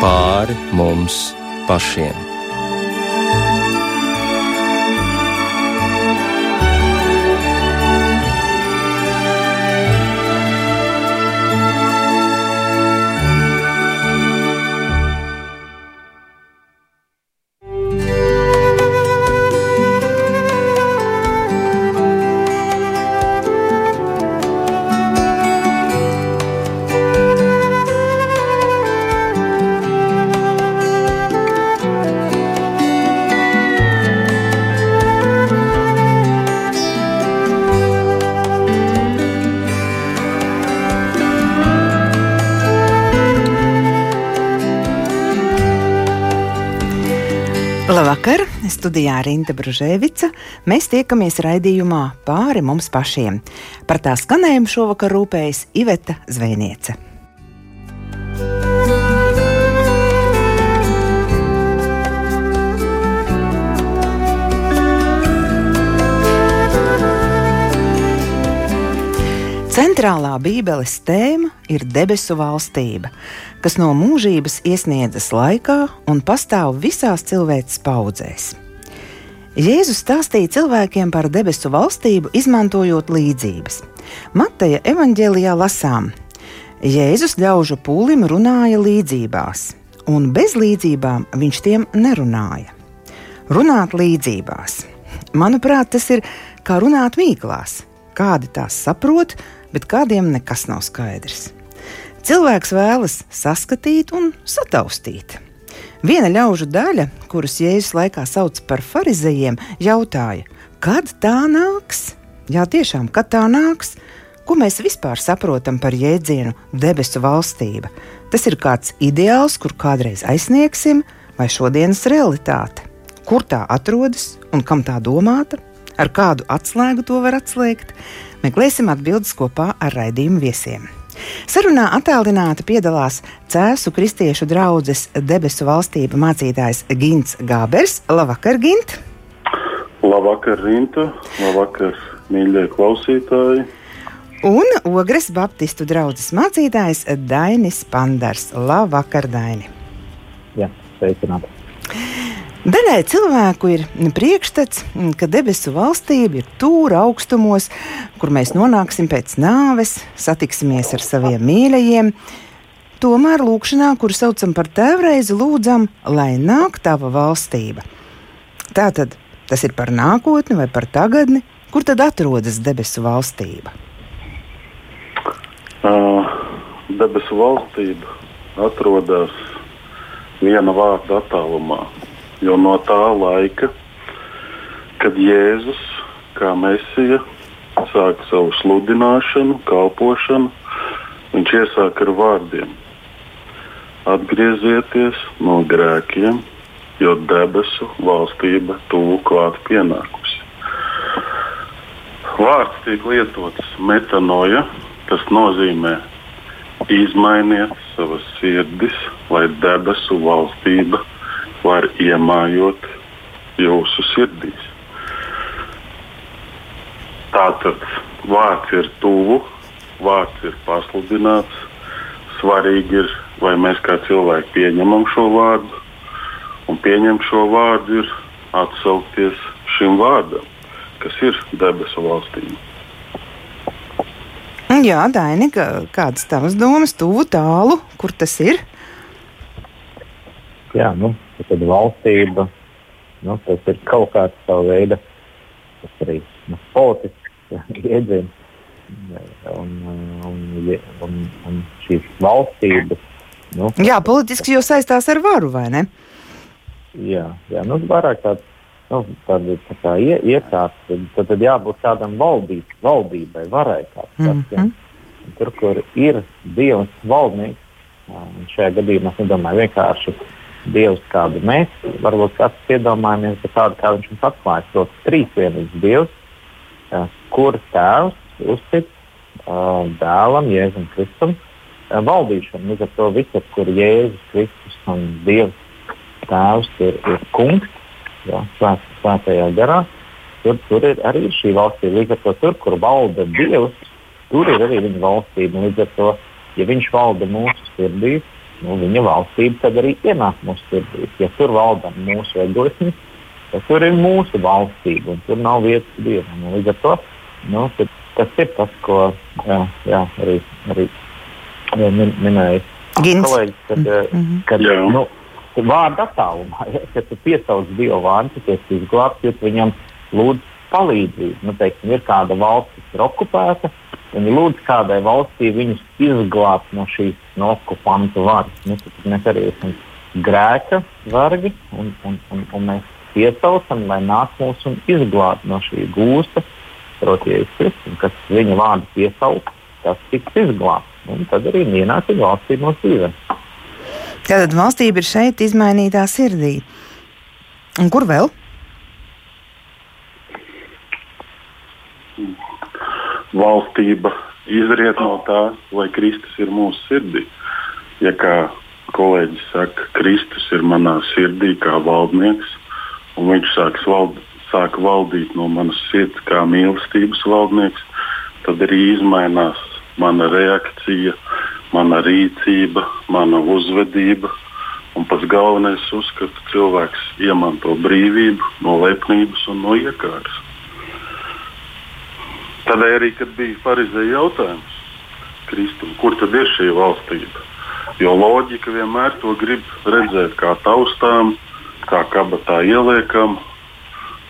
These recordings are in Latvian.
pāri mums pašiem. Studijā Rīta Brunēvica. Mēs tiekamies raidījumā pāri mums pašiem. Par tā skanējumu šovakar rūpējas Iveta Zvēniece. Centrālā Bībeles tēma ir debesu valstība, kas no mūžības iesniedzas laikā un pastāv visās cilvēces paudzēs. Jēzus stāstīja cilvēkiem par debesu valstību, izmantojot līdzības. Mateja evanģēlijā lasām: Jēzus ļaužu pūlim runāja līdzībās, un bez līdzībām viņš tiem nerunāja. Runāt līdzībās. Manuprāt, tas ir kā runāt mīklās. Kādi tās saprot, bet kādiem nekas nav skaidrs. Cilvēks vēlas saskatīt un sataustīt. Viena ļaužu daļa, kurus Jēzus laikā sauc par farizējiem, jautāja, kad tā nāks? Jā, tiešām, kad tā nāks? Ko mēs vispār saprotam par jēdzienu debesu valstība? Tas ir kāds ideāls, kur kādreiz aizsniegsim, vai šodienas realitāte? Kur tā atrodas un kam tā domāta? Ar kādu atslēgu to var atslēgt? Meklēsim atbildes kopā ar raidījumu viesiem. Sarunā attālināti piedalās Cēzu kristiešu draugas debesu valstība mācītājs Gins Gābers. Labvakar, Gint! Labvakar, Rinta! Labvakar, mīļie klausītāji! Un Ogres Baptistu draugas mācītājs Dainis Pandars. Labvakar, Daini! Jā, sveicināti! Daļai cilvēku ir priekšstats, ka debesu valstība ir tūra augstumos, kur mēs nonāksim pēc nāves, satiksimies ar saviem mīļajiem. Tomēr lūkšanā, kuru saucam par tēvreizi, lūdzam, lai nāk tava valstība. Tātad tas ir par nākotni vai par tagadni, kur tad atrodas debesu valstība? Uh, debesu valstība atrodas viena vārda attālumā Jo no tā laika, kad Jēzus kā mesija sāka savu sludināšanu, kalpošanu, viņš iesāka ar vārdiem: Atgriezieties no grēkiem, jo debesu valstība tuvu klāt pienākusi. Vārds tiek lietots metanoja, tas nozīmē izmainiet savas sirdis, lai debesu valstība var iemājot jūsu sirdīs. Tātad vārds ir tuvu, vārds ir pasludināts. Svarīgi ir, vai mēs kā cilvēki pieņemam šo vārdu, un pieņemt šo vārdu ir atsaukties šim vārdam, kas ir debesu valstīm. Jā, Daini, kādas tavas domas, tuvu, tālu, kur tas ir? Jā, nu, tad valstība, nu, tas ir kaut kāds savu veidu, tas arī nu, politisks iedziens. Un, un, un, un šīs valstības. Nu, jā, politiski jau saistās ar varu, vai ne? Jā, jā nu, vairāk tāds nu, tāda tā kā ie, iekārta, tad, tad, tad jābūt tādam valdīt, valdībai, varai. Tāds, mm -hmm. Tur, kur ir Dievs valdnieks, un šajā gadījumā es nedomāju vienkārši Dievs, kādu mēs varbūt katrs iedomājamies, bet tādu, kā viņš mums atklāja, proti, trīsvienīgs Dievs, kur tēvs uztic dēlam, Jēzum Kristum, valdīšanu. Līdz ar to visur, kur Jēzus Kristus un Dievs tēvs ir, ir kungs, jā, svēt, svētajā garā, tur, tur ir arī šī valstība. Līdz ar to tur, kur valda Dievs, tur ir arī viņa valstība. Līdz ar to, ja viņš valda mūsu sirdīs, nu, viņa valstība tad arī ienāk mūsu sirdīs. Ja tur valda mūsu egoisms, tad tur ir mūsu valstība un tur nav vietas dievam. Līdz ar to nu, tas ir tas, ko jā, jā, arī, arī min, minēja kolēģis. Kad, mm -hmm. kad, nu, vārdu attālumā, ja, kad tu piesauc Dievu vārdu, tu esi izglābts, jo viņam lūdz palīdzību. Nu, teiksim, ir kāda valsts, kas ir okupēta, Viņi lūdz kādai valstī viņus izglābt no šīs no okupantu varas. Nu, mēs arī esam grēka vargi un, un, un, un mēs piesaucam, lai nāk mūs un izglābt no šī gūsta, proti, Kristus, kas viņa vārdu piesauc, tas tiks izglābts. Un tad arī ienāca valstība no dzīves. Tātad valstība ir šeit izmainītā sirdī. Un kur vēl? Valstība izriet no tā, vai Kristus ir mūsu sirdī. Ja kā kolēģis saka, Kristus ir manā sirdī kā valdnieks, un viņš sāks vald, sāk valdīt no manas sirds kā mīlestības valdnieks, tad arī izmainās mana reakcija, mana rīcība, mana uzvedība. Un pats galvenais uzskats, ka cilvēks iemanto brīvību no lepnības un no iekārtas. Tādēļ arī, kad bija pareizais jautājums Kristum, kur tad ir šī valstība? Jo loģika vienmēr to grib redzēt kā taustām, kā kabatā ieliekam.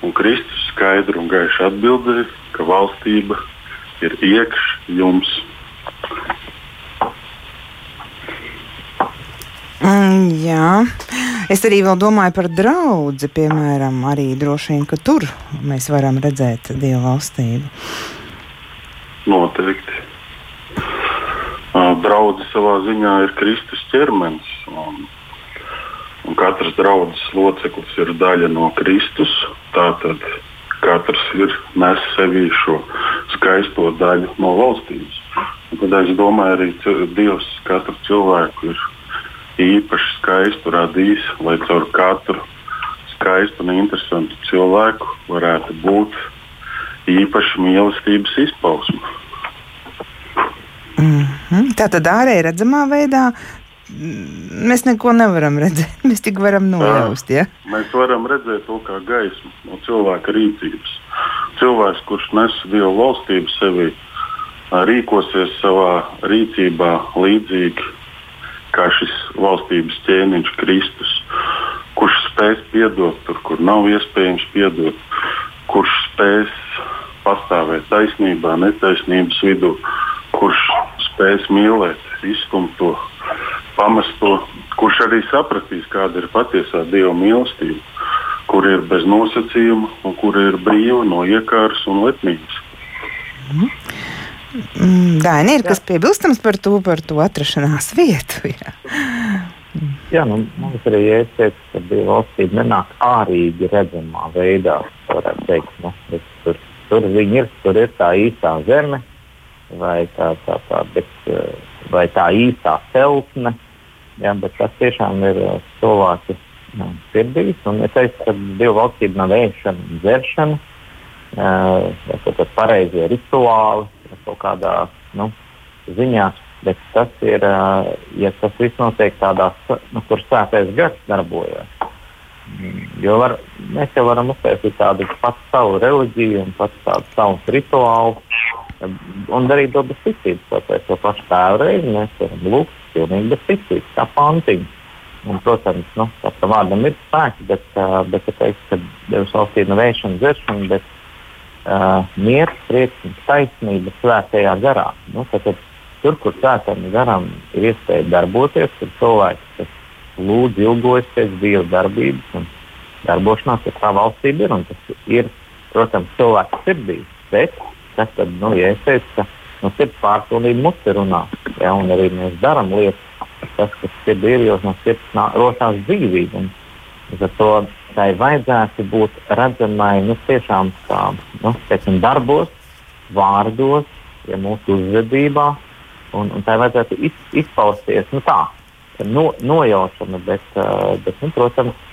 Un Kristus skaidri un gaiši atbildēja, ka valstība ir iekš jums. Mm, jā, es arī domāju par draugu. Piemēram, arī droši vien, ka tur mēs varam redzēt Dieva valstību. Noteikti. Draudzene savā ziņā ir Kristus ķermenis. Un, un katrs draudzes loceklis ir daļa no Kristus. Tātad katrs ir nes sevī šo skaisto daļu no valstības. Tad es domāju, arī Dievs katru cilvēku ir īpaši skaistu radījis, lai caur katru skaistu un interesantu cilvēku varētu būt īpaša mīlestības izpausme. Mm -hmm. Tā tad ārēji redzamā veidā mēs neko nevaram redzēt. Mēs tikai varam nojaust. Ja? Mēs varam redzēt to kā gaismu no cilvēka rīcības. Cilvēks, kurš nes Dieva valstību sevī, rīkosies savā rīcībā līdzīgi kā šis valstības ķēniņš Kristus, kurš spēs piedot tur, kur nav iespējams piedot, kurš spēs pastāvēt taisnībā, netaisnības vidū, kurš spēs mīlēt, iztumt to, pamest to, kurš arī sapratīs, kāda ir patiesā Dieva mīlestība, kur ir bez nosacījuma un kur ir brīva no iekāras un lepnības. Mm. Daini, ir Jā. kas piebilstams par to, par to atrašanās vietu? Jā, Jā nu, mums arī jāteic, ka Dieva valstība nenāk ārīgi redzamā veidā, varētu teikt. Nu, tur Tur viņi ir, tur ir tā īstā zeme, vai tā, tā, tā, bet, eh, vai tā īstā celtne. Ja, bet tas tiešām ir eh, cilvēku nu, sirdīs. Es teiktu, ka divu valstību nav ēšana un dzeršana, uh, tas ir pareizie rituāli kaut kādā nu, ziņā. Bet tas ir, uh, ja tas viss notiek tādā, nu, kur svētais gars darbojas. Jo var, mēs jau varam uztaisīt tādu pats savu reliģiju un pats tādu savus rituālus un darīt to bez ticības. Tāpēc to pašu tēvu reizi mēs varam lūgt pilnīgi bez ticības, kā pantiņu. Un, protams, nu, tā vārdam ir spēks, bet, uh, bet es teiktu, ka Dievs valstība nav vēšana, dzeršana, bet uh, miers, prieks un taisnība svētajā garā. Nu, tad, tur, kur svētajam garam ir iespēja darboties, tur cilvēks, kas lūdzu ilgojas pēc Dieva darbības un darbošanās, ja tā valstība ir. Tas ir, protams, cilvēks sirdī. Bet tas tad, nu, ja es teicu, ka no sirds pārpilnība mute runā, ja, un arī mēs darām lietas, tas, kas sirdī ir, jo no sirds rosās dzīvība. Līdz ar to tai vajadzētu būt redzamai nu, tiešām kā nu, teiksim, darbos, vārdos, ja mūsu uzvedībā, un, un tai vajadzētu iz, izpausties nu, tā, no, nojaušana, bet, uh, bet nu, protams,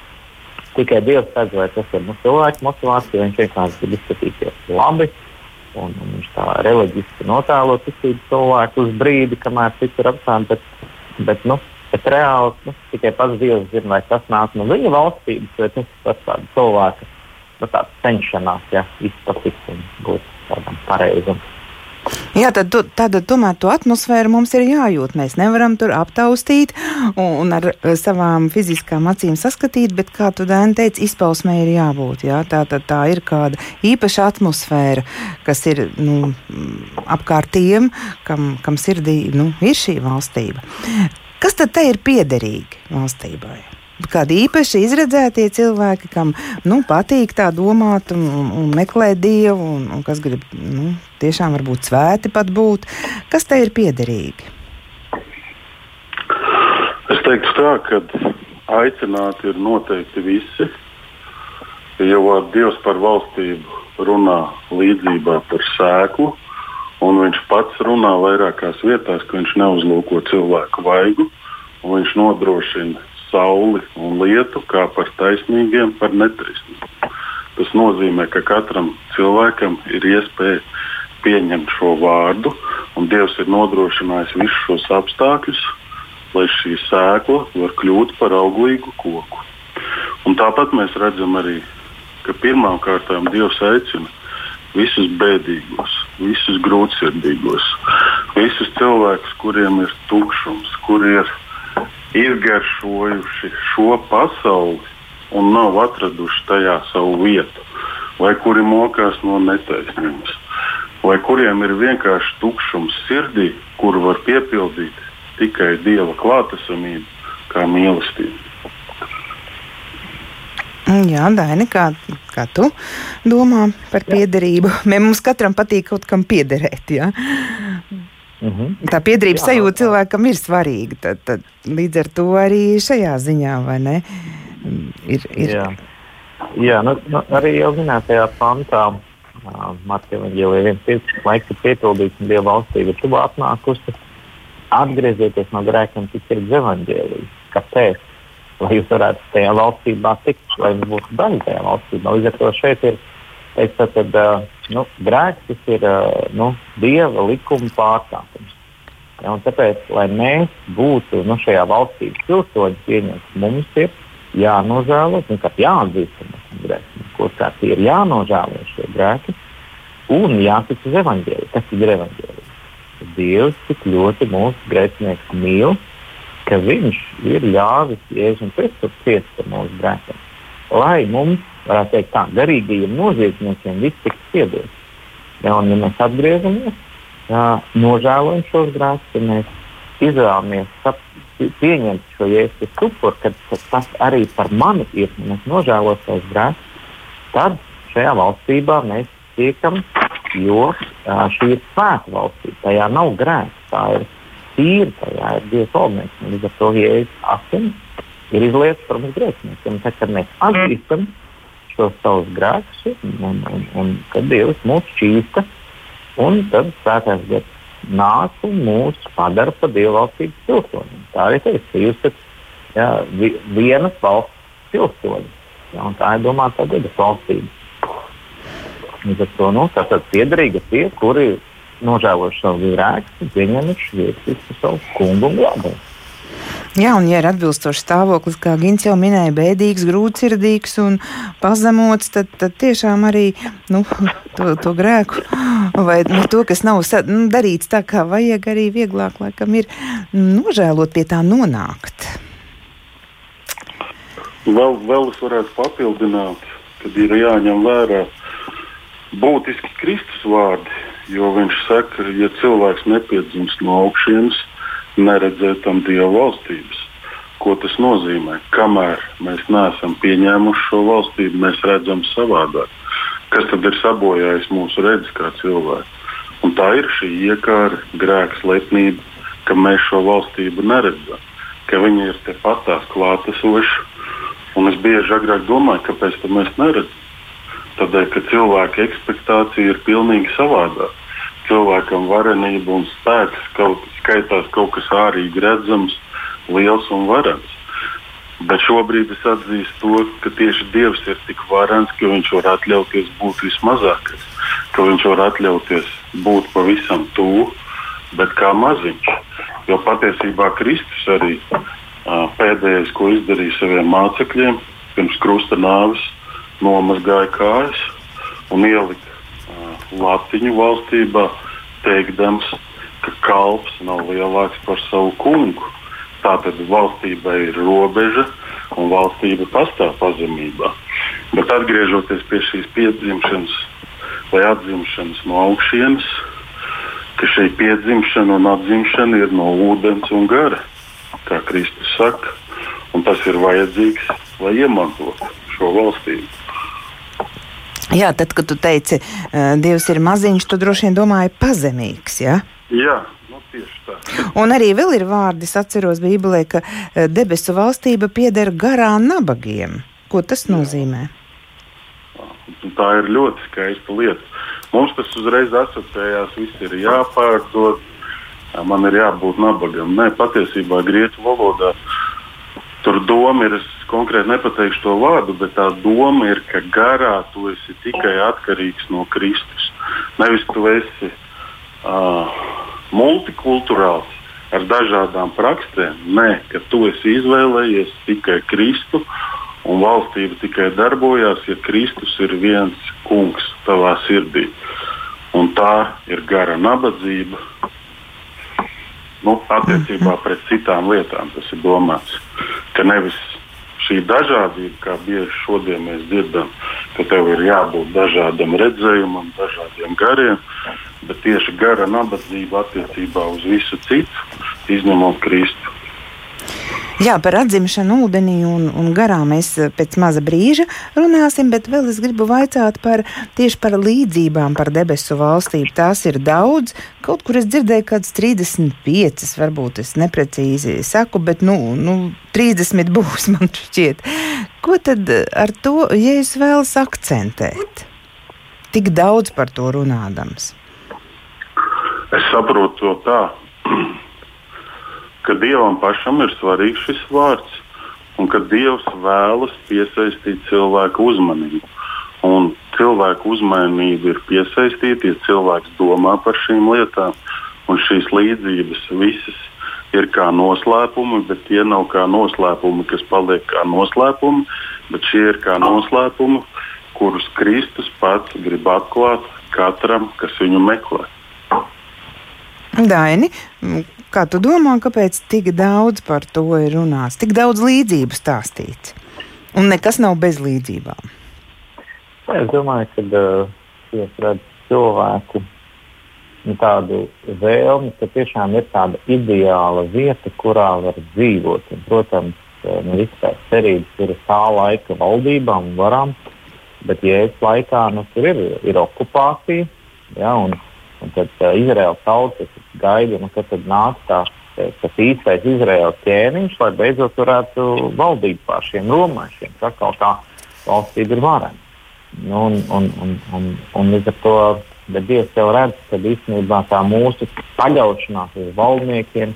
tikai Dievs redz, vai tas ir nu, cilvēka motivācija. Viņš vienkārši grib izskatīties labi. Un, un viņš tā reliģiski notēlo ticību cilvēku uz brīdi, kamēr cits ir apstāts. Bet, bet nu, Bet reāli nu, tikai pats Dievs zina, vai tas nāk no viņa valstības, vai tas ir pats tāds cilvēks nu, cenšanās ja, izpatikt un būt tādam pareizam. Jā, tad, tad tomēr to atmosfēru mums ir jājūt. Mēs nevaram tur aptaustīt un, ar savām fiziskām acīm saskatīt, bet, kā tu Dēni teici, izpausmē ir jābūt. Jā? Tā, tā, tā ir kāda īpaša atmosfēra, kas ir nu, apkārt tiem, kam, kam sirdī nu, ir šī valstība. Kas tad te ir piederīgi valstībai? Kādi īpaši izredzētie cilvēki, kam nu, patīk tā domāt un, un, un meklēt dievu, un, un kas grib nu, tiešām varbūt svēti pat būt. Kas te ir piederīgi? Es teiktu tā, ka aicināti ir noteikti visi. Jau Dievs par valstību runā līdzībā par sēklu, un viņš pats runā vairākās vietās, ka viņš neuzlūko cilvēku vaigu, un viņš nodrošina sauli un lietu, kā par taisnīgiem, par netaisnīgiem. Tas nozīmē, ka katram cilvēkam ir iespēja pieņemt šo vārdu, un Dievs ir nodrošinājis visus šos apstākļus, lai šī sēkla var kļūt par auglīgu koku. Un tāpat mēs redzam arī, ka pirmām kārtām Dievs aicina visus bēdīgos, visus grūtsirdīgos, visus cilvēkus, kuriem ir tukšums, kuriem ir izgaršojuši šo pasauli un nav atraduši tajā savu vietu, vai kuri mokās no netaisnības, vai kuriem ir vienkārši tukšums sirdī, kuru var piepildīt tikai Dieva klātesamība, kā mīlestība. Jā, Daini, kā, kā tu domā par piederību? Mums katram patīk kaut kam piederēt. Ja? Mm -hmm. Tā piedrības sajūta cilvēkam ir svarīga. Tad, tad, līdz ar to arī šajā ziņā, ne? Ir, ir... Jā, Jā nu, nu, arī jau minētajā pantā. Uh, Evanģēlija viens cits laiks ir piepildīts un Dieva valstība ir tuvu atnākusi. Atgriezieties no grēkiem, ticiet uz evaņģēliju. Kāpēc? Lai jūs varētu tajā valstībā tikt, lai jums būtu daļa tajā valstībā. Līdz ar to šeit ir Es tad, uh, nu, grēks tas ir nu, dieva likuma pārkāpums. Ja, tāpēc, lai mēs būtu nu, šajā valstī pilsoņi pieņemti, mums ir jānožēlo, nu, jāatzīst, ka mēs esam grēki. Kurkārt ir jānožēlo šie grēki un jātic uz evaņģēliju. Kas ir evaņģēlija? Dievs tik ļoti mūsu grēcinieks mīl, ka viņš ir ļāvis Jēzum Kristus ciest par mūsu grēkiem. Lai mums varētu teikt, tā garīgajiem noziedzniekiem viss tiks piedots. Ja, un, ja mēs atgriežamies, ja, nožēlojam šos grēkus, ja mēs izvēlamies pieņemt šo jēzus upuru, kad tas arī par mani ir, ja mēs nožēlojam savus grēkus, tad šajā valstībā mēs tiekam, jo šī ir svēta valstība. Tajā nav grēks, tā ir tīra, tajā ir Dievs valdnieks. Līdz ar to jēzus asins ir izlietas par mums grēciniekiem. Tad, kad mēs atzīstam, mm šos savus grēkus, un, un, un kad Dievs mūs šķīsta, un tad svētais gars nāk un mūs padara par dievvalstības pilsoņiem. Tā arī teiks, ka jūs esat ja, vienas valsts pilsoņi. Ja, tā ir domāta tāda valstība. Līdz ar to nu, piederīgi tie, kuri nožēlojuši savu grēku un pieņemuši Jēzus savu kungu un glābēju. Jā, un ja ir atbilstošs stāvoklis, kā Gins jau minēja, bēdīgs, grūtsirdīgs un pazemots, tad, tad tiešām arī nu, to, to grēku vai nu, to, kas nav nu, darīts tā, kā vajag, arī vieglāk laikam ir nožēlot pie tā nonākt. Vēl, vēl es varētu papildināt, kad ir jāņem vērā būtiski Kristus vārdi, jo viņš saka, ja cilvēks nepiedzimst no augšienes, neredzēt tam Dieva valstības. Ko tas nozīmē? Kamēr mēs neesam pieņēmuši šo valstību, mēs redzam savādāk. Kas tad ir sabojājis mūsu redzes kā cilvēku? Un tā ir šī iekāra, grēks, lepnība, ka mēs šo valstību neredzam, ka viņi ir tepat tās klātesoši. Un es bieži agrāk domāju, kāpēc mēs neredzam. Tādēļ, ka cilvēka expectācija ir pilnīgi savādāka cilvēkam varenība un spēks kaut, skaitās kaut kas ārīgi redzams, liels un varens. Bet šobrīd es atzīstu to, ka tieši Dievs ir tik varens, ka Viņš var atļauties būt vismazākais, ka Viņš var atļauties būt pavisam tuvu, bet kā maziņš. Jo patiesībā Kristus arī pēdējais, ko izdarīja saviem mācekļiem, pirms krusta nāves, nomazgāja kājas un ielika latiņu valstībā, teikdams, ka kalps nav lielāks par savu kungu. Tātad valstībai ir robeža un valstība pastāv pazemībā. Bet atgriežoties pie šīs piedzimšanas vai atzimšanas no augšienes, ka šī piedzimšana un atzimšana ir no ūdens un gara, kā Kristus saka, un tas ir vajadzīgs, lai iemantotu šo valstību. Jā, tad, kad tu teici, uh, Dievs ir maziņš, tu droši vien domāji pazemīgs. Ja? Jā, nu, tieši tā. Un arī vēl ir vārdi, es atceros Bībelē, ka uh, debesu valstība pieder garā nabagiem. Ko tas nozīmē? Tā ir ļoti skaista lieta. Mums tas uzreiz asociējās, viss ir jāpārdod, man ir jābūt nabagam. Nē, patiesībā grieķu valodā tur doma ir, es konkrēti nepateikšu to vārdu, bet tā doma ir, ka garā tu esi tikai atkarīgs no Kristus. Nevis tu esi uh, multikulturāls ar dažādām prakstēm. Nē, ka tu esi izvēlējies tikai Kristu un valstība tikai darbojās, ja Kristus ir viens kungs tavā sirdī. Un tā ir gara nabadzība. Nu, attiecībā pret citām lietām tas ir domāts. Ka nevis šī dažādība, kā bieži šodien mēs dzirdam, ka tev ir jābūt dažādam redzējumam, dažādiem gariem, bet tieši gara nabadzība attiecībā uz visu citu, izņemot Kristu. Jā, par atzimšanu ūdenī un, un garā mēs eh, pēc maza brīža runāsim, bet vēl es gribu vaicāt par tieši par līdzībām par debesu valstību. Tās ir daudz, kaut kur es dzirdēju kāds 35, varbūt es neprecīzi saku, bet nu, nu 30 būs man šķiet. Ko tad ar to, ja es vēlas akcentēt? Tik daudz par to runādams. Es saprotu to tā ka Dievam pašam ir svarīgs šis vārds un ka Dievs vēlas piesaistīt cilvēku uzmanību. Un cilvēku uzmanība ir piesaistīta, ja cilvēks domā par šīm lietām. Un šīs līdzības visas ir kā noslēpumi, bet tie nav kā noslēpumi, kas paliek kā noslēpumi, bet šie ir kā noslēpumi, kurus Kristus pats grib atklāt katram, kas viņu meklē. Daini, Kā tu domā, kāpēc tik daudz par to ir runāts, tik daudz līdzību stāstīts? Un nekas nav bez līdzībām. Es domāju, ka uh, es redzu cilvēku tādu vēlmi, ka tiešām ir tāda ideāla vieta, kurā var dzīvot. Un, protams, nu, visas tās cerības ir tā laika valdībām un varām, bet jēdzas laikā nu, tur ir, ir okupācija. Ja, un, Un tad uh, Izraels tauta gaida, nu, kad nāk tā, tas īstais Izraels ķēniņš, lai beidzot varētu valdīt pār šiem romiešiem. Tā kā tā valstība ir varena. Nu, un, un, un, un, un līdz ar to Dievs jau redz, ka īstenībā tā mūsu paļaušanās uz valdniekiem,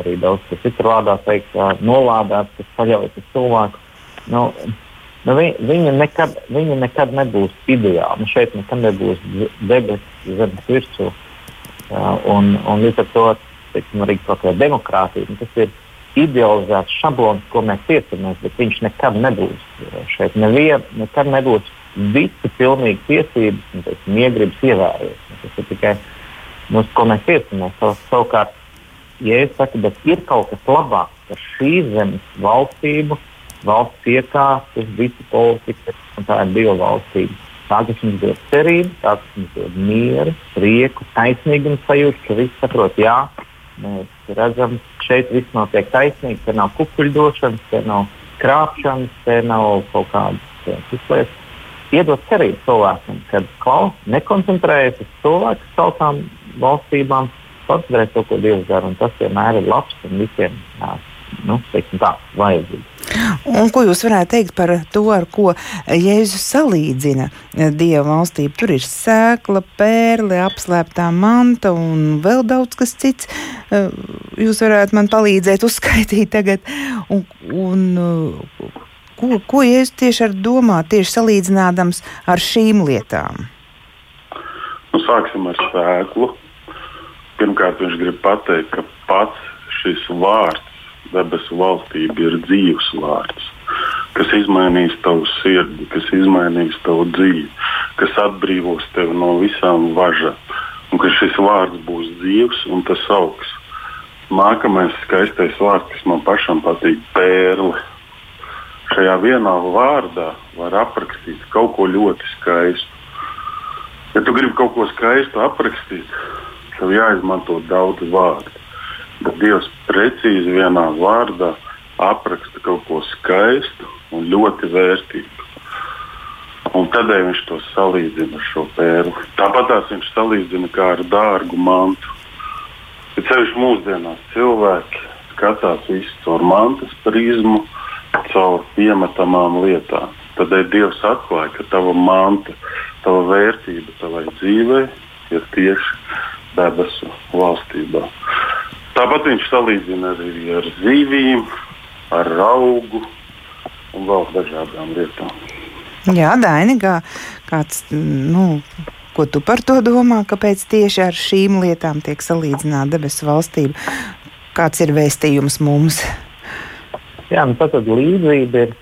arī daudz kas citur vārdā teikt, nolādēts, kas paļaujas uz cilvēku. Nu, nu, vi, viņa, nekad, viņa nekad nebūs ideāla. Nu, šeit nekad nebūs debesis zemes virsū. Un, un līdz ar to teiksim, arī kāda demokrātija. Nu, tas ir idealizēts šablons, ko mēs tiecamies, bet viņš nekad nebūs. Šeit nevien, nekad nebūs visi pilnīgi tiesības un teiksim, iegribas ievērot. Tas ir tikai mums, ko mēs tiecamies. Savukārt, ja es saku, bet ir kaut kas labāks par šīs zemes valstību, valsts iekārtas, visu politiku, un tā ir divu valstība. Tā, kas mums dod cerību, tā, kas mums dod mieru, prieku, taisnīgumu sajūtu, ka viss saprot, jā, mēs redzam, šeit viss notiek taisnīgi, te nav kukuļdošanas, te nav krāpšanas, te nav kaut kādas izslēgtas. Iedot cerību cilvēkam, kad klaus, nekoncentrējas uz cilvēku tautām, valstībām, koncentrējas to, ko Dievs dara. Tas vienmēr ir labs un visiem jā, nu, tā, vajadzīgs. Un ko jūs varētu teikt par to, ar ko Jēzus salīdzina Dieva valstību? Tur ir sēkla, pērle, apslēptā manta un vēl daudz kas cits. Jūs varētu man palīdzēt uzskaitīt tagad. Un, un, ko, ko Jēzus tieši ar domā, tieši salīdzinādams ar šīm lietām? Nu, sāksim ar sēklu. Pirmkārt, viņš grib pateikt, ka pats šis vārds debesu valstība ir dzīves vārds, kas izmainīs tavu sirdi, kas izmainīs tavu dzīvi, kas atbrīvos tevi no visām važām, un ka šis vārds būs dzīves un tas augs. Nākamais skaistais vārds, kas man pašam patīk, ir pērle. Šajā vienā vārdā var aprakstīt kaut ko ļoti skaistu. Ja tu gribi kaut ko skaistu aprakstīt, tev jāizmanto daudz vārdu. Dievs precīzi vienā vārdā apraksta kaut ko skaistu un ļoti vērtīgu. Un tādēļ viņš to salīdzina ar šo pērli. Tāpat viņš salīdzina kā ar dārgu mantu. Bet ceļš mūsdienās cilvēki skatās visu caur mantas prizmu, caur piemetamām lietām. Tad Dievs atklāja, ka tava manta, tava vērtība tavai dzīvei ir tieši debesu valstībā. Tāpat viņš salīdzina arī ar zivīm, ar augu un vēl dažādām lietām. Jā, Daini, kā, kāds, nu, Ko tu par to domā? Kāpēc tieši ar šīm lietām tiek salīdzināta debesu valstība? Kāds ir vēstījums mums? Jā, nu, tad līdzība ir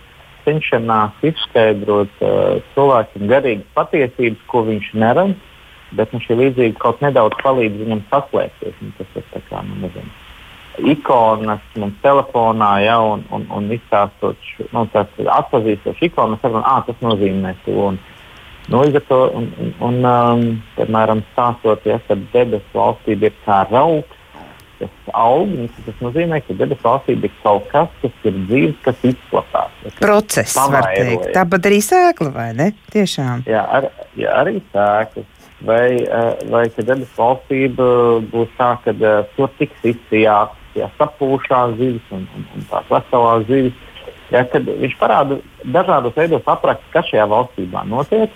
cenšanās izskaidrot uh, cilvēkam garīgas patiesības, ko viņš neredz, bet nu, šī līdzība kaut nedaudz palīdz viņam saslēgties. Nu, tas ir kā, nu, nezinu, ikonas mums telefonā, ja, un, un, un izstāstot, nu, atpazīstot ikonu, mēs saprotam, ah, tas nozīmē to. Un, Nu, līdz ar to, un, un, un, um, piemēram, stāstot, ja debesu valstība ir kā raugs, kas aug, tas nozīmē, ka debesu valstība ir kaut kas, kas ir dzīves, kas izplatās. Process, var teikt. Tāpat arī sēkla, vai ne? Tiešām. Jā, ar, jā arī sēklas. Vai, uh, vai ka debesu valstība būs tā, ka uh, tur tiks izsijāts ja, sapūšās zivis un, un, un tās veselās zivis. Ja, viņš parāda dažādos veidos apraksta, kas šajā valstībā notiek,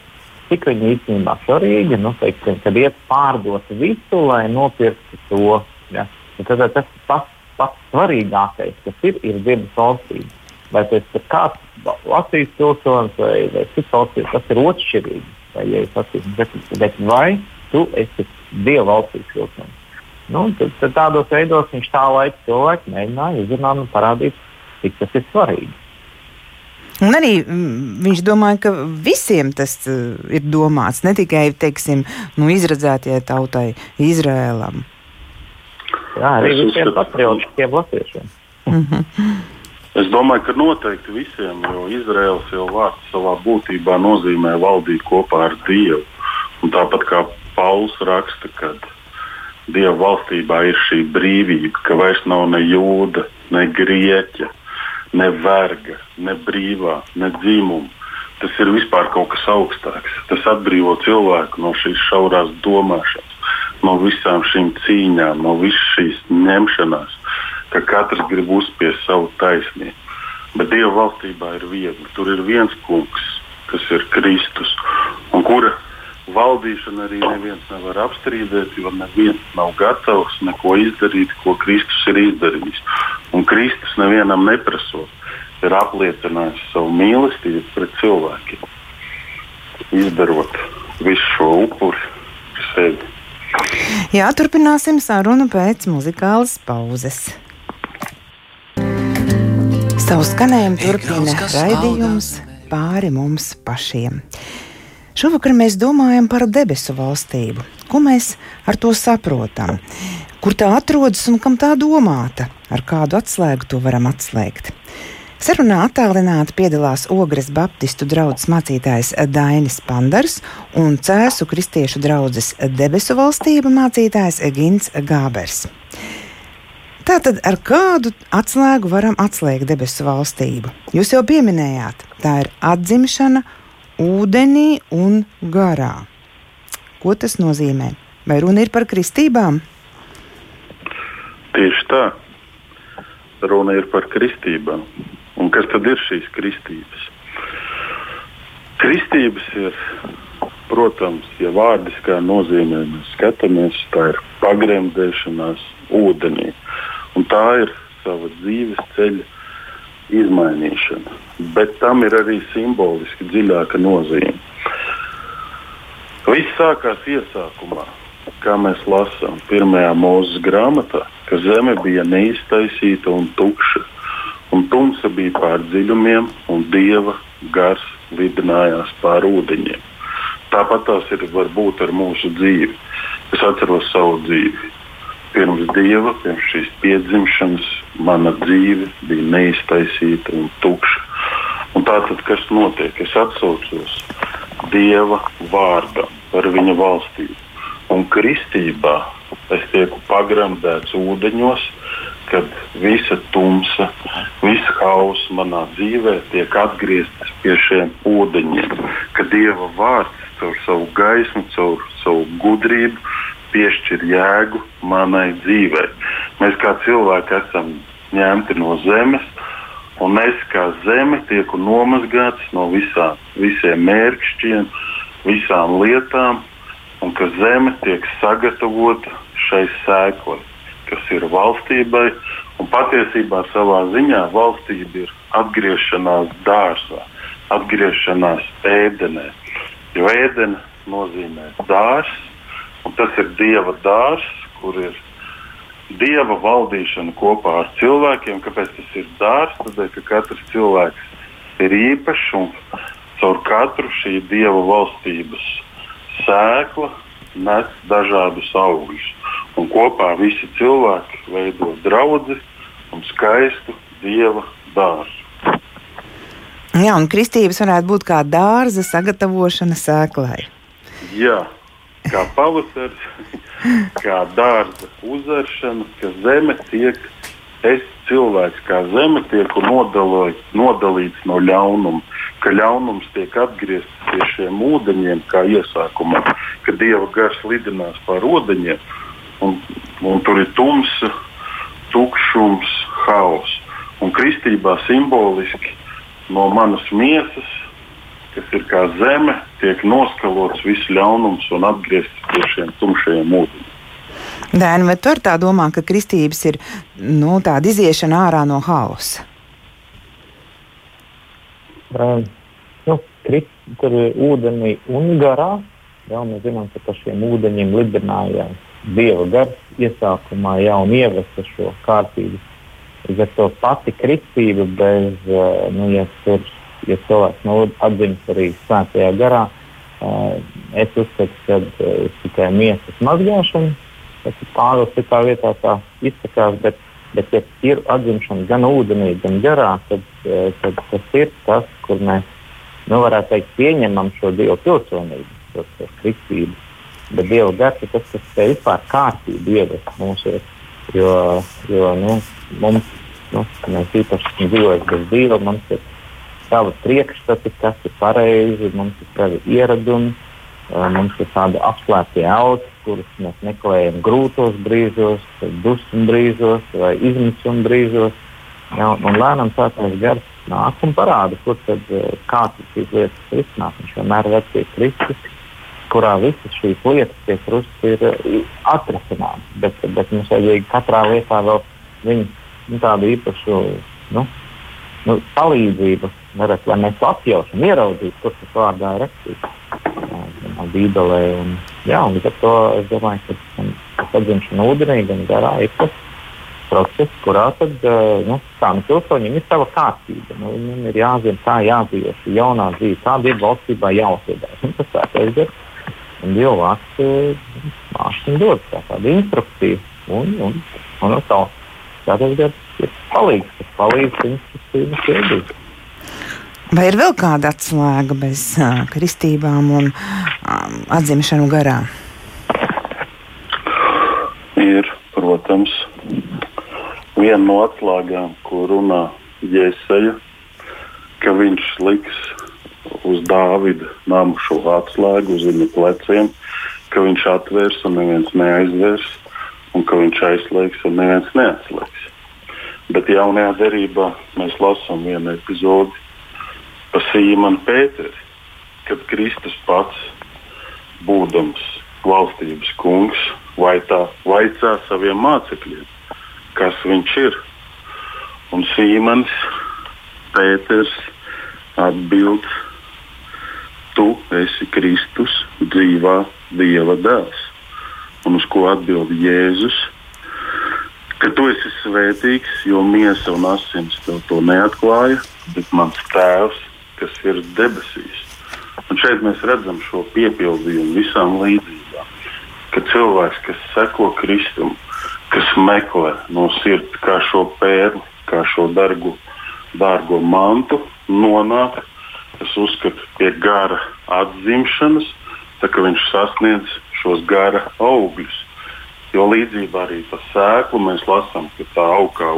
cik viņi īstenībā svarīgi, nu, teiksim, kad iet pārdot visu, lai nopirktu to. Ja? Tad, tas pats, pats svarīgākais, kas ir, ir dienas valstība. Vai tas ir kāds Latvijas pilsonis vai, vai cits valsts, tas ir otršķirīgi. Vai, ja atceros, bet, bet vai tu esi Dieva valstīs pilsonis? Nu, tad, tad tādos veidos viņš tā laika cilvēku mēģināja izrunāt un parādīt, cik tas ir svarīgi. Un arī mm, viņš domāja, ka visiem tas uh, ir domāts, ne tikai teiksim, nu, izredzētajai tautai, Izrēlam. Jā, arī visiem patriotiskiem latviešiem. Es domāju, ka noteikti visiem, jo Izraels jau vārds savā būtībā nozīmē valdīt kopā ar Dievu. Un tāpat kā Pauls raksta, ka Dieva valstībā ir šī brīvība, ka vairs nav ne jūda, ne grieķa, ne verga, ne brīvā, ne dzimuma. Tas ir vispār kaut kas augstāks. Tas atbrīvo cilvēku no šīs šaurās domāšanas, no visām šīm cīņām, no visas šīs ņemšanās, ka katrs grib uzspiest savu taisnību. Bet Dieva valstībā ir viegli. Tur ir viens kungs, kas ir Kristus, un kura valdīšanu arī neviens nevar apstrīdēt, jo neviens nav gatavs neko izdarīt, ko Kristus ir izdarījis. Un Kristus nevienam neprasot, ir apliecinājis savu mīlestību pret cilvēkiem, izdarot visu šo upuri sevi. Jā, turpināsim sarunu pēc muzikālas pauzes. Savu skanējumu turpina raidījums pāri mums pašiem. Šovakar mēs domājam par debesu valstību. Ko mēs ar to saprotam? Kur tā atrodas un kam tā domāta? Ar kādu atslēgu to varam atslēgt? Sarunā attālināti piedalās Ogres Baptistu draugs mācītājs Dainis Pandars un Cēsu kristiešu draugs debesu valstība mācītājs Gins Gābers. Tātad ar kādu atslēgu varam atslēgt debesu valstību? Jūs jau pieminējāt, tā ir atzimšana ūdenī un garā. Ko tas nozīmē? Vai runa ir par kristībām? Tieši tā. Runa ir par kristībām. Un kas tad ir šīs kristības? Kristības ir, protams, ja vārdiskā nozīmē mēs skatāmies, tā ir pagremdēšanās ūdenī. Un tā ir sava dzīves ceļa izmainīšana, bet tam ir arī simboliski dziļāka nozīme. Viss sākās iesākumā, kā mēs lasām pirmajā mūzes grāmatā, ka zeme bija neiztaisīta un tukša, un tumsa bija pār dziļumiem, un dieva gars lidinājās pār ūdeņiem. Tāpat tās ir varbūt ar mūsu dzīvi. Es atceros savu dzīvi. Pirms dieva, pirms šīs piedzimšanas, mana dzīve bija neiztaisīta un tukša. Un tātad, kas notiek? Es atcaucos dieva vārdam par viņa valstību. Un kristībā es tieku pagremdēts ūdeņos, kad visa tumsa, visa hausa manā dzīvē tiek atgrieztas pie šiem ūdeņiem, ka Dieva vārds caur savu gaismu, caur savu gudrību piešķir jēgu manai dzīvei. Mēs kā cilvēki esam ņemti no zemes, un es kā zeme tieku nomazgāts no visām, visiem mērķšķiem, visām lietām, un ka zeme tiek sagatavota šai sēklai, kas ir valstībai. Un patiesībā savā ziņā valstība ir atgriešanās dārzā, atgriešanās ēdenē. Jo ēdena nozīmē dārzs, un tas ir dieva dārzs, kur ir dieva valdīšana kopā ar cilvēkiem. Kāpēc tas ir dārzs? Tādēļ, ka katrs cilvēks ir īpašs un caur katru šī dieva valstības sēkla nes dažādus augļus. Un kopā visi cilvēki veido draugu un skaistu dieva dārzu. Jā, un kristības varētu būt kā dārza sagatavošana sēklai. Jā, kā pavasaris, kā dārza uzvēršana, ka zeme tiek, es cilvēks kā zeme tiek nodalīts no ļaunuma, ka ļaunums tiek atgriezts pie šiem ūdeņiem, kā iesākumā, kad dieva gars lidinās pār ūdeņiem, un, un tur ir tumsa, tukšums, haoss. Un kristībā simboliski no manas miesas, kas ir kā zeme, tiek noskalots viss ļaunums un atgriezts pie šiem tumšajiem ūdeņiem. Dēni, vai tu ar tā domā, ka kristības ir nu, tāda iziešana ārā no hausa? Um, nu, krist, tur ir ūdenī un garā. Jā, mēs zinām, ka pa šiem ūdeņiem lidinājās dieva gars iesākumā jau un ievesa šo kārtību. Līdz ar to pati kristība bez, nu, ja, tur, ja cilvēks nav atzīts arī svētajā garā, es uzskatu, ka tikai miesas mazgāšana Tas ir pārāk citā vietā tā izsakās, bet, bet ja ir atzimšana gan ūdenī, gan garā, tad, eh, tad tas ir tas, kur mēs, nu, varētu teikt, pieņemam šo Dieva pilsonību, šo, šo kristību. Bet Dieva gars ir tas, kas te vispār kārtību ievest mūsos. Jo, jo nu, mums, nu, mēs īpaši dzīvojuši bez Dieva, mums ir savi priekšstati, kas ir pareizi, mums ir savi ieradumi, mums ir tādi apslēpti auti, kurus mēs meklējam grūtos brīžos, dusmu brīžos vai izmisuma brīžos. Ja, un lēnām sākās gars nāk un parāda, kur tad kāds šīs lietas risināt. Viņš vienmēr ir pie Kristus, kurā visas šīs lietas pie krusta ir atrisināmas. Bet, bet mums vajadzīgi katrā lietā vēl viņu nu, tādu īpašu nu, nu, palīdzību, varat, lai mēs apjausam, ieraudzītu, kur tas vārdā ir rakstīts. Bībelē. Un, jā, un līdz ar to es domāju, ka tas atzimšana ūdenī gan garā ir tas process, kurā tad, nu, kā nu, pilsoņiem ir sava kārtība. Nu, viņiem ir jāzina, kā jādzīvo šī jaunā dzīve, kāda ir valstībā jāuzvedās. Tas svētais gars un Dieva vārds mākslinieks dod tā tādu instrukciju. Un, un, un, un tā, svētais gars ir palīgs, kas palīdz instrukciju ķēdīt. Vai ir vēl kāda atslēga bez uh, kristībām un um, atzimšanu garā? Ir, protams, viena no atslēgām, ko runā Jēzeja, ka viņš liks uz Dāvida namu šo atslēgu uz viņa pleciem, ka viņš atvērs un neviens neaizvērs, un ka viņš aizslēgs un neviens neatslēgs. Bet jaunajā derībā mēs lasām vienu epizodi, pa Sīmanu Pēteri, kad Kristus pats, būdams valstības kungs, vaitā, vaicā saviem mācekļiem, kas viņš ir. Un Sīmans Pēters atbild, tu esi Kristus, dzīvā Dieva dēls. Un uz ko atbild Jēzus? ka tu esi svētīgs, jo miesa un asins tev to neatklāja, bet mans tēvs, kas ir debesīs. Un šeit mēs redzam šo piepildījumu visām līdzībām. Ka cilvēks, kas seko Kristum, kas meklē no sirds kā šo pērli, kā šo dargu, dārgo mantu, nonāk, uzskatu, pie gara atzimšanas, tā ka viņš sasniedz šos gara augļus. Jo līdzībā arī par sēklu mēs lasām, ka tā aug kā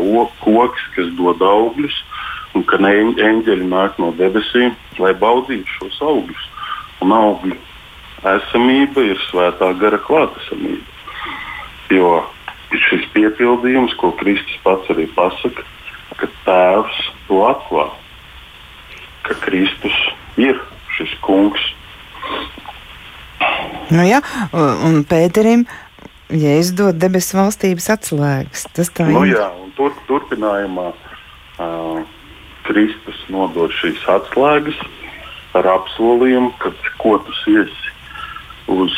koks, kas dod augļus, un ka eņģeļi nāk no debesīm, lai baudītu šos augļus. Un augļu esamība ir svētā gara klātesamība. Jo šis piepildījums, ko Kristus pats arī pasaka, ka Tēvs to atklāja, ka Kristus ir šis kungs. Nu jā, un Pēterim Jēzus dod debesu valstības atslēgas. Tas tā nu, ir. Jā, un tur, turpinājumā uh, Kristus nodod šīs atslēgas ar apsolījumu, ka ko tu iesi uz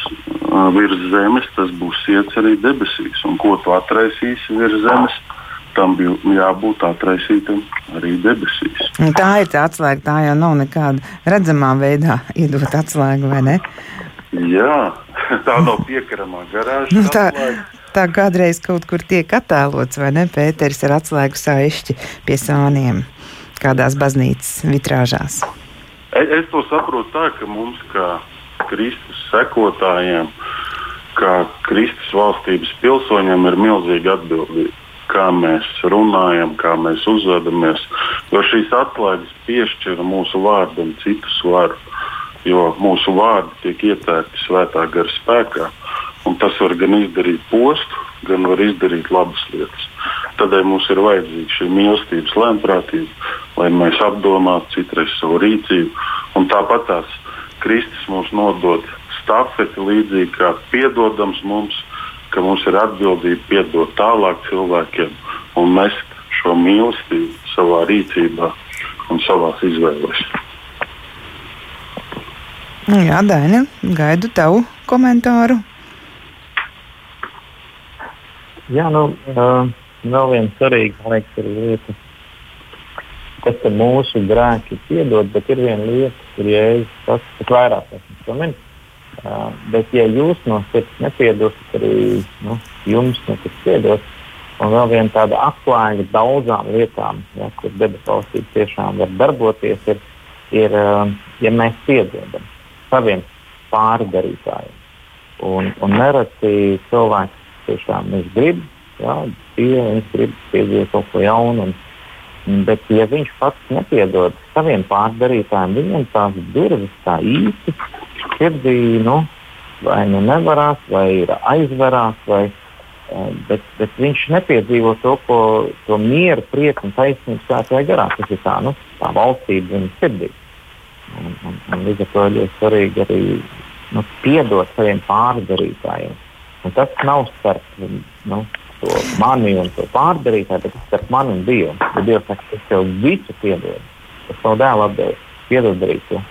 uh, virs zemes, tas būs iets arī debesīs. Un ko tu atraisīsi virs zemes, tam bija jābūt atraisītam arī debesīs. Un tā ir tā atslēga, tā jau nav nekāda redzamā veidā iedot atslēgu, vai ne? Jā, tā nav piekaramā garāža. Nu, tā, tā kādreiz kaut kur tiek attēlots, vai ne? Pēters ar atslēgu saišķi pie sāniem kādās baznīcas vitrāžās. Es, es to saprotu tā, ka mums, kā Kristus sekotājiem, kā Kristus valstības pilsoņiem, ir milzīga atbildība. Kā mēs runājam, kā mēs uzvedamies, jo šīs atslēgas piešķira mūsu vārdam citu svaru jo mūsu vārdi tiek ietērti svētā gara spēkā. Tas var gan izdarīt postu, gan var izdarīt labas lietas. Tādēļ mums ir vajadzīga šī mīlestības lēmprātība, lai mēs apdomātu citreiz savu rīcību. Un tāpat tās Kristus mums nodod stafeti līdzīgi kā piedodams mums, ka mums ir atbildība piedot tālāk cilvēkiem un mest šo mīlestību savā rīcībā un savās izvēlēs. Nu jā, Daini, gaidu tavu komentāru. Jā, nu, uh, vēl viena svarīga, liekas, ir lieta, kas ir mūsu grēki piedod, bet ir viena lieta, kur jēzus tas, kas vairāk min. Uh, bet, ja jūs no sirds nepiedosiet, arī nu, jums netiks piedot. Un vēl viena tāda atklājuma daudzām lietām, ja, kur debesu valstība tiešām var darboties, ir, ir ja mēs piedodam saviem pārdarītājiem. Un, un nereti cilvēks tiešām grib, jā, tie, viņš grib piedzīvot kaut ko jaunu. Un, bet, ja viņš pats nepiedod saviem pārdarītājiem, viņam tās durvis tā īsti sirdī nu, vai nu nevarās, vai ir aizverās, vai, eh, bet, bet viņš nepiedzīvo to, ko, to mieru, prieku un taisnību svētajā garā. Tas ir tā, nu, tā valstība viņa sirdī. Un, un, un līdz ar to ir ļoti svarīgi arī nu, piedot saviem pārdarītājiem. Un tas nav starp nu, mani un to pārdarītāju, bet tas starp mani un Dievu. Ja Dievs saka, es tev visu piedodu, es savu dēlu atdevu, piedod darīt to.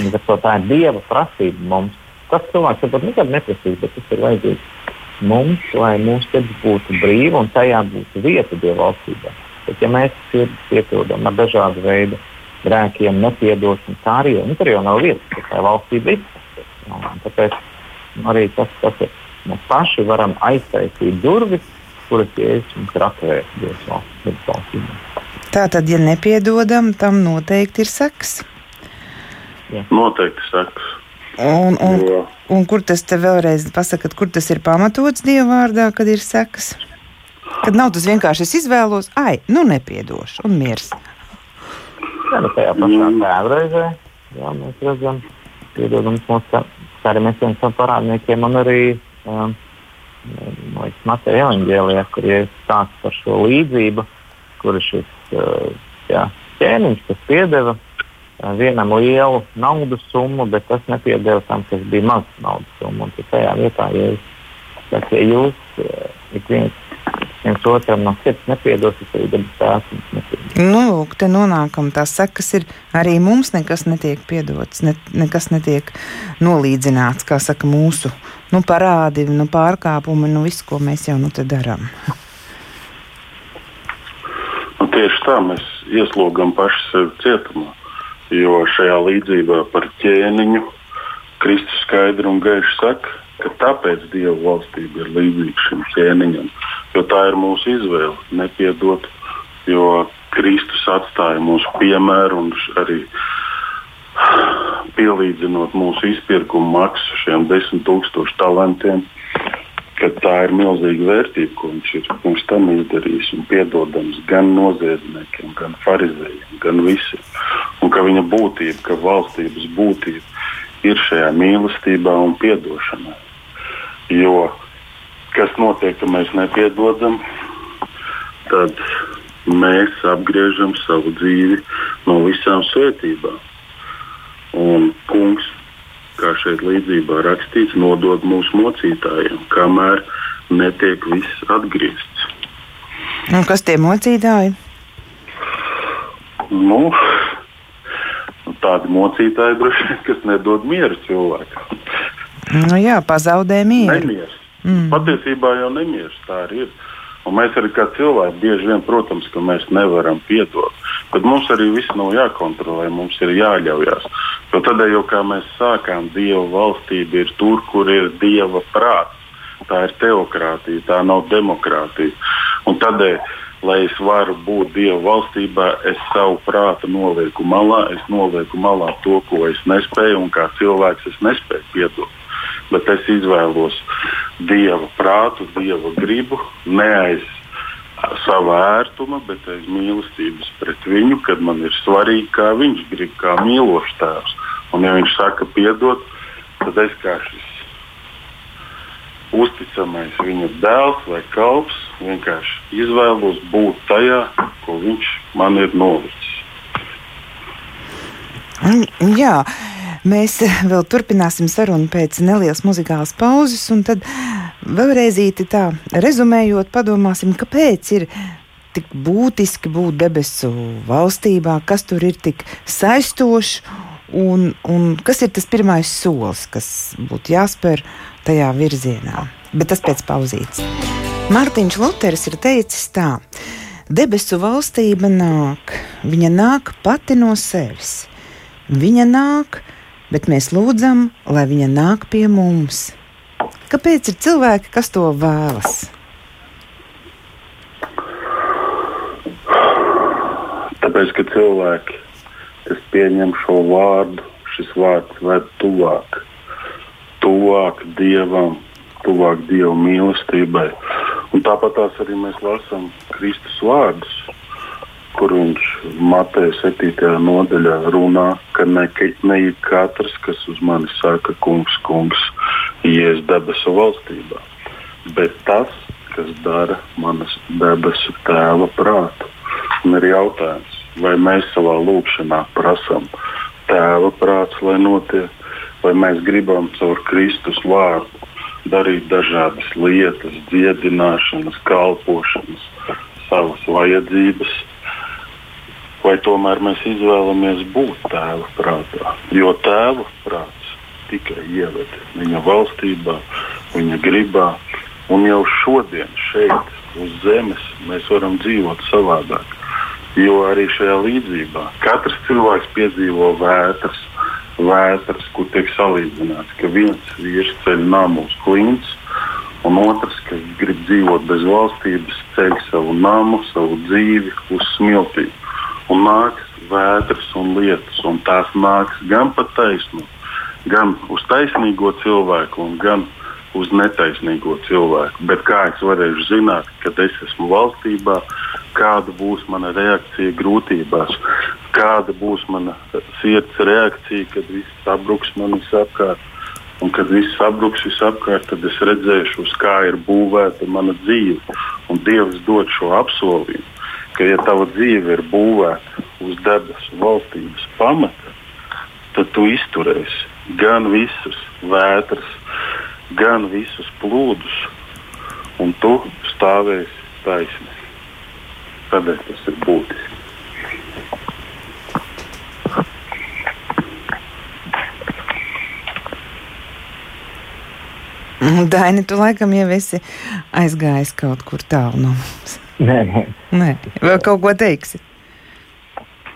Un to tā ir Dieva prasība mums. Tas cilvēks varbūt nekad neprasīs, bet tas ir vajadzīgs mums, lai mūsu sirds būtu brīva un tajā būtu vieta Dieva valstībā. Bet ja mēs sirds piepildām ar dažādu veidu grēkiem, nepiedošanu. Tā arī nu, tur jau nav vietas, tā valstība ir. Tāpēc arī tas, tas ir. Mēs paši varam aiztaisīt durvis, kuras Jēzus mums atvērts Dievs valstībā. Tā tad, ja nepiedodam, tam noteikti ir seks. Jā. Noteikti seks. Un, un, jo. un kur tas te vēlreiz pasakat, kur tas ir pamatots Dieva vārdā, kad ir seks? Kad nav tas vienkārši es izvēlos, ai, nu nepiedošu un miers. Jā, nu tajā pašā mm. tēvreizē jā, mēs redzam, piedodams mūsu arī savam parādniekiem un arī um, Mateja evaņģēlijā, kur ir stāsts par šo līdzību, kur šis uh, jā, ķēniņš, kas piedeva uh, vienam lielu naudas summu, bet tas nepiedeva tam, kas bija maz naudas summu. Un tajā vietā, ja, es, tas, ja jūs uh, ik viens viens otram no sirds nepiedosit, tad dabas tēvs mums nepiedos. Nu, lūk, te nonākam tās sekas ir arī mums nekas netiek piedots, ne, nekas netiek nolīdzināts, kā saka mūsu nu, parādi, nu, pārkāpumi, nu viss, ko mēs jau nu darām. tā mēs ieslogam paši sevi cietumā. Jo šajā līdzībā par ķēniņu Kristus skaidri un gaiši saka, ka tāpēc Dieva valstība ir līdzīga šim ķēniņam. Jo tā ir mūsu izvēle, nepiedot, jo Kristus atstāja mūsu piemēru un arī pielīdzinot mūsu izpirkumu maksu šiem desmit tūkstošu talantiem ka tā ir milzīga vērtība, ko viņš ir pirms tam izdarījis un piedodams gan noziedzniekiem, gan farizējiem, gan visiem. Un ka viņa būtība, ka valstības būtība ir šajā mīlestībā un piedošanā. Jo kas notiek, ka mēs nepiedodam, tad mēs apgriežam savu dzīvi no visām svētībām. Un kungs kā šeit līdzībā rakstīts, nodod mūsu mocītājiem, kamēr netiek viss atgriezts. Un kas tie mocītāji? Nu, tādi mocītāji, droši, kas nedod mieru cilvēkam. Nu, jā, pazaudē mieru. Nemieris. Mm. Patiesībā jau nemieris tā arī ir. Un mēs arī kā cilvēki bieži vien, protams, ka mēs nevaram piedot. Bet mums arī viss nav jākontrolē, mums ir jāļaujas. Jo tad, jau kā mēs sākām, Dieva valstība ir tur, kur ir Dieva prāts. Tā ir teokrātija, tā nav demokrātija. Un tādēļ, lai es varu būt Dieva valstībā, es savu prātu nolieku malā, es nolieku malā to, ko es nespēju, un kā cilvēks es nespēju piedot bet es izvēlos dieva prātu, dieva gribu, ne aiz sava ērtuma, bet aiz mīlestības pret viņu, kad man ir svarīgi, kā viņš grib, kā mīlošs tēvs. Un, ja viņš saka, piedod, tad es kā šis uzticamais viņa dēls vai kalps vienkārši izvēlos būt tajā, ko viņš man ir nolicis. Jā, Mēs vēl turpināsim sarunu pēc nelielas muzikālas pauzes, un tad vēlreiz tā rezumējot, padomāsim, kāpēc ir tik būtiski būt debesu valstībā, kas tur ir tik saistošs. Un, un kas ir tas pirmais solis, kas būtu jāspēr tajā virzienā? Bet tas pēc pauzītes. Mārtiņš Luters ir teicis tā: debesu valstība nāk, viņa nāk pati no sevis. Viņa nāk, bet mēs lūdzam, lai viņa nāk pie mums. Kāpēc ir cilvēki, kas to vēlas? Tāpēc, ka cilvēki, kas pieņem šo vārdu, šis vārds ved tuvāk, tuvāk dievam, tuvāk dieva mīlestībai. Un tāpat arī mēs lasām Kristus vārdus kur viņš Mateja 7. nodaļā runā, ka ne, ne katrs, kas uz mani saka, kungs, kungs, ies debesu valstībā, bet tas, kas dara manas debesu tēva prātu. Un ir jautājums, vai mēs savā lūkšanā prasām tēva prāts, lai notiek, vai mēs gribam caur Kristus vārdu darīt dažādas lietas, dziedināšanas, kalpošanas, savas vajadzības vai tomēr mēs izvēlamies būt tēva prātā. Jo tēva prāts tikai ieved viņa valstībā, viņa gribā, un jau šodien šeit, uz zemes, mēs varam dzīvot savādāk. Jo arī šajā līdzībā katrs cilvēks piedzīvo vētras, vētras kur tiek salīdzināts, ka viens vīrs ceļ namu uz klints, un otrs, kas grib dzīvot bez valstības, ceļ savu namu, savu dzīvi uz smiltīm un nāks vētras un lietas, un tās nāks gan pa taisnu, gan uz taisnīgo cilvēku, gan uz netaisnīgo cilvēku. Bet kā es varēšu zināt, kad es esmu valstībā, kāda būs mana reakcija grūtībās, kāda būs mana sirds reakcija, kad viss sabruks man visapkārt. Un kad viss sabruks visapkārt, tad es redzēšu, uz kā ir būvēta mana dzīve. Un Dievs dod šo apsolījumu ka, ja tava dzīve ir būvēta uz debesu valstības pamata, tad tu izturēsi gan visas vētras, gan visus plūdus, un tu stāvēsi taisni. Tādēļ tas ir būtiski. Daini, tu laikam jau esi aizgājis kaut kur tālu no mums. Nē, nē. nē. Vēl kaut ko teiksi?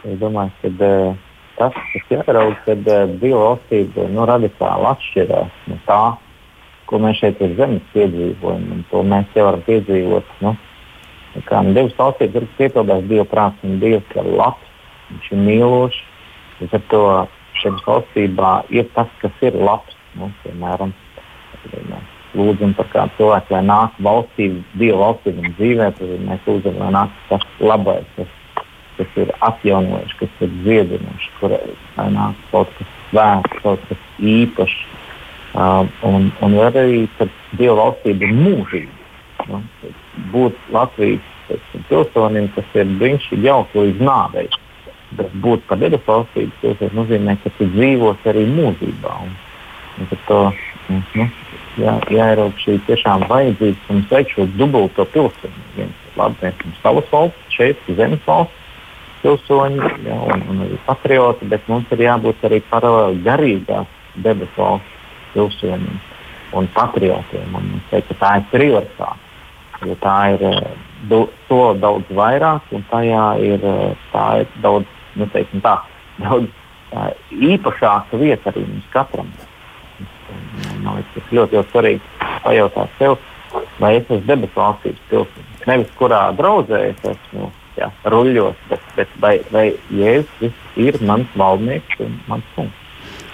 es domāju, ka uh, tas, kas jāraug, kad uh, divu valstību nu, radikāli atšķirās no tā, ko mēs šeit uz zemes piedzīvojam. Un to mēs jau varam piedzīvot. Nu, kā nu, divas valstības ir piepildās Dieva prāts, un Dievs ir labs, viņš ir mīlošs. Līdz ar to šajā valstībā ir tas, kas ir labs. Nu, piemēram, lūdzam par kādu cilvēku, lai nāk valstī, Dieva valstī un dzīvē, tad mēs lūdzam, lai nāk tas labais, kas, kas ir atjaunojuši, kas ir dziedinoši, kur lai nāk kaut kas svēts, kaut kas īpašs. Uh, un, un arī Dieva valstība ir mūžība. Nu, būt Latvijas pilsonim, tas ir brīnišķīgi jauki līdz nāvei. Bet būt par debesu valstību, tas nozīmē, ka tu dzīvos arī mūžībā. Un, un to, nu, jā, jāierauga šī tiešām vajadzība mums veikt šo dubulto pilsoni. Viens ir labi, mēs esam savas valsts, šeit zemes valsts pilsoņi jā, un, un arī patrioti, bet mums ir jābūt arī paralēli garīgās debesu valsts pilsoņiem un patriotiem. Un es teiktu, ka tā ir prioritāte. Jo tā ir to daudz vairāk, un tajā ir, ir daudz, nu, teiksim, tā, daudz tā, īpašāka vieta arī mums katram. Man liekas, tas ļoti, ļoti svarīgi pajautāt sev, vai es esmu debesu valstības pilsonis. Nevis kurā draudzē es esmu jā, ruļļos, bet, bet vai, vai Jēzus ir mans valdnieks un mans kungs.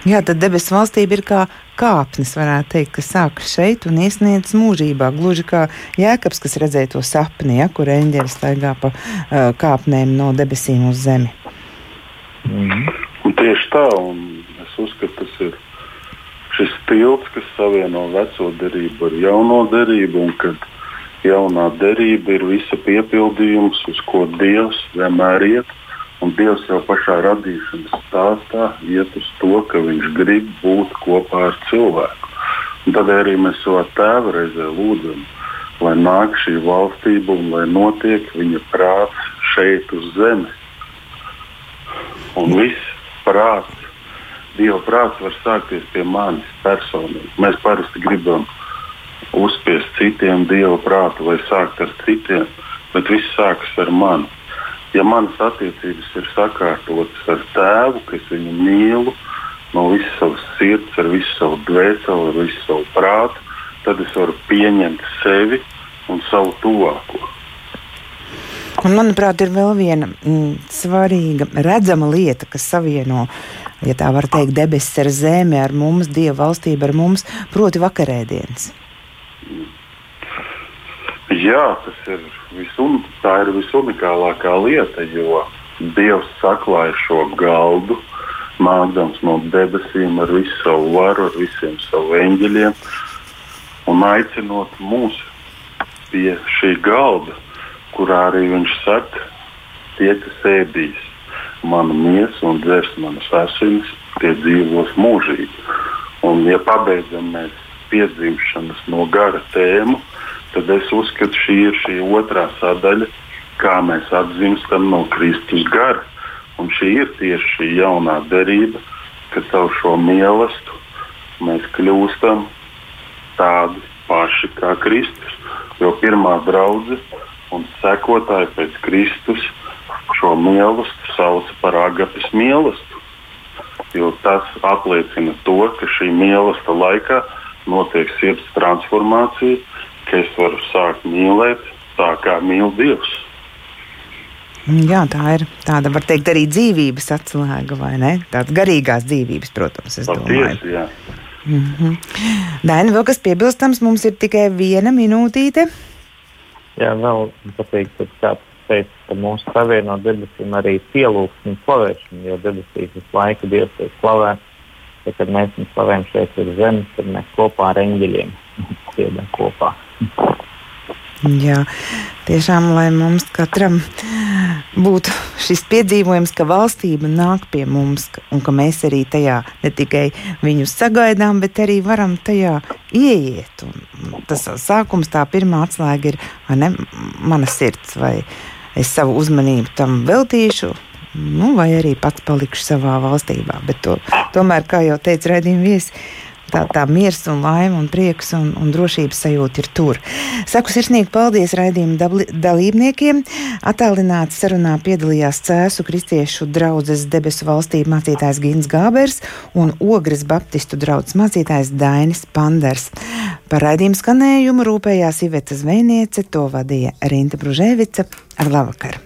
Jā, tad debesu valstība ir kā kāpnes, varētu teikt, kas sākas šeit un iesniedz mūžībā. Gluži kā jēkabs, kas redzēja to sapni, ja, kur eņģeļi staigā pa uh, kāpnēm no debesīm uz zemi. Mm. Un tieši tā, un es uzskatu, tas ir šis tilts, kas savieno veco derību ar jauno derību, un kad jaunā derība ir visa piepildījums, uz ko Dievs vienmēr iet Un Dievs jau pašā radīšanas stāstā iet uz to, ka Viņš grib būt kopā ar cilvēku. Un tad arī mēs savā tēva reizē lūdzam, lai nāk šī valstība un lai notiek viņa prāts šeit uz zemes. Un viss prāts, Dieva prāts var sākties pie manis personīgi. Mēs parasti gribam uzspiest citiem Dieva prātu vai sākt ar citiem, bet viss sākas ar mani ja manas attiecības ir sakārtotas ar tēvu, ka es viņu mīlu no visas savas sirds, ar visu savu dvēseli, ar visu savu prātu, tad es varu pieņemt sevi un savu tuvāko. Un, manuprāt, ir vēl viena mm, svarīga, redzama lieta, kas savieno, ja tā var teikt, debesis ar zemi, ar mums, Dieva valstību ar mums, proti, vakarēdienas. Jā, tas ir visun, ir visunikālākā lieta, jo Dievs saklāja šo galdu, nākdams no debesīm ar visu savu varu, ar visiem saviem eņģeļiem un aicinot mūs pie šī galda, kurā arī viņš saka, tie, kas ēdīs manu miesu un dzers manas asinis, tie dzīvos mūžīgi. Un, ja pabeidzam mēs piedzimšanas no gara tēmu, tad es uzskatu, šī ir šī otrā sadaļa, kā mēs atzimstam no Kristus gara. Un šī ir tieši šī jaunā derība, ka caur šo mīlestību mēs kļūstam tādi paši kā Kristus. Jo pirmā draudzene un sekotāji pēc Kristus šo mīlestību sauc par agapes mīlestību. Jo tas apliecina to, ka šī mīlestība laikā notiek sirds transformācija, ka es varu sākt mīlēt tā, kā mīl Dievs. Jā, tā ir tāda, var teikt, arī dzīvības atslēga, vai ne? Tāda garīgās dzīvības, protams, es Patiesi, domāju. Jā. Mm -hmm. Daina, vēl kas piebilstams, mums ir tikai viena minūtīte. Jā, vēl patīk, ka kāds teica, ka mūsu savieno debesīm arī pielūgsmu un slavēšanu, jo debesīs visu laiku Dievs tiek slavēts. Ja, kad mēs viņu slavējam šeit uz zemes, tad mēs kopā ar eņģeļiem dziedam kopā. Jā, tiešām, lai mums katram būtu šis piedzīvojums, ka valstība nāk pie mums, un ka mēs arī tajā ne tikai viņus sagaidām, bet arī varam tajā ieiet. Un tas sākums, tā pirmā atslēga ir ne, mana sirds, vai es savu uzmanību tam veltīšu. Nu, vai arī pats palikšu savā to, tomēr, kā jau teica raidījuma viesi, tā, tā miers un laime un prieks un, un drošības sajūta ir tur. Saku sirsnīgi paldies raidījuma dalībniekiem. Attālināti sarunā piedalījās Cēsu kristiešu draudzes debesu valstī mācītājs Gins Gābers un Ogres baptistu draudzes mācītājs Dainis Panders. Par raidījumu skanējumu rūpējās Iveta Zvejniece, to vadīja Rinta Bružēvica ar labvakar!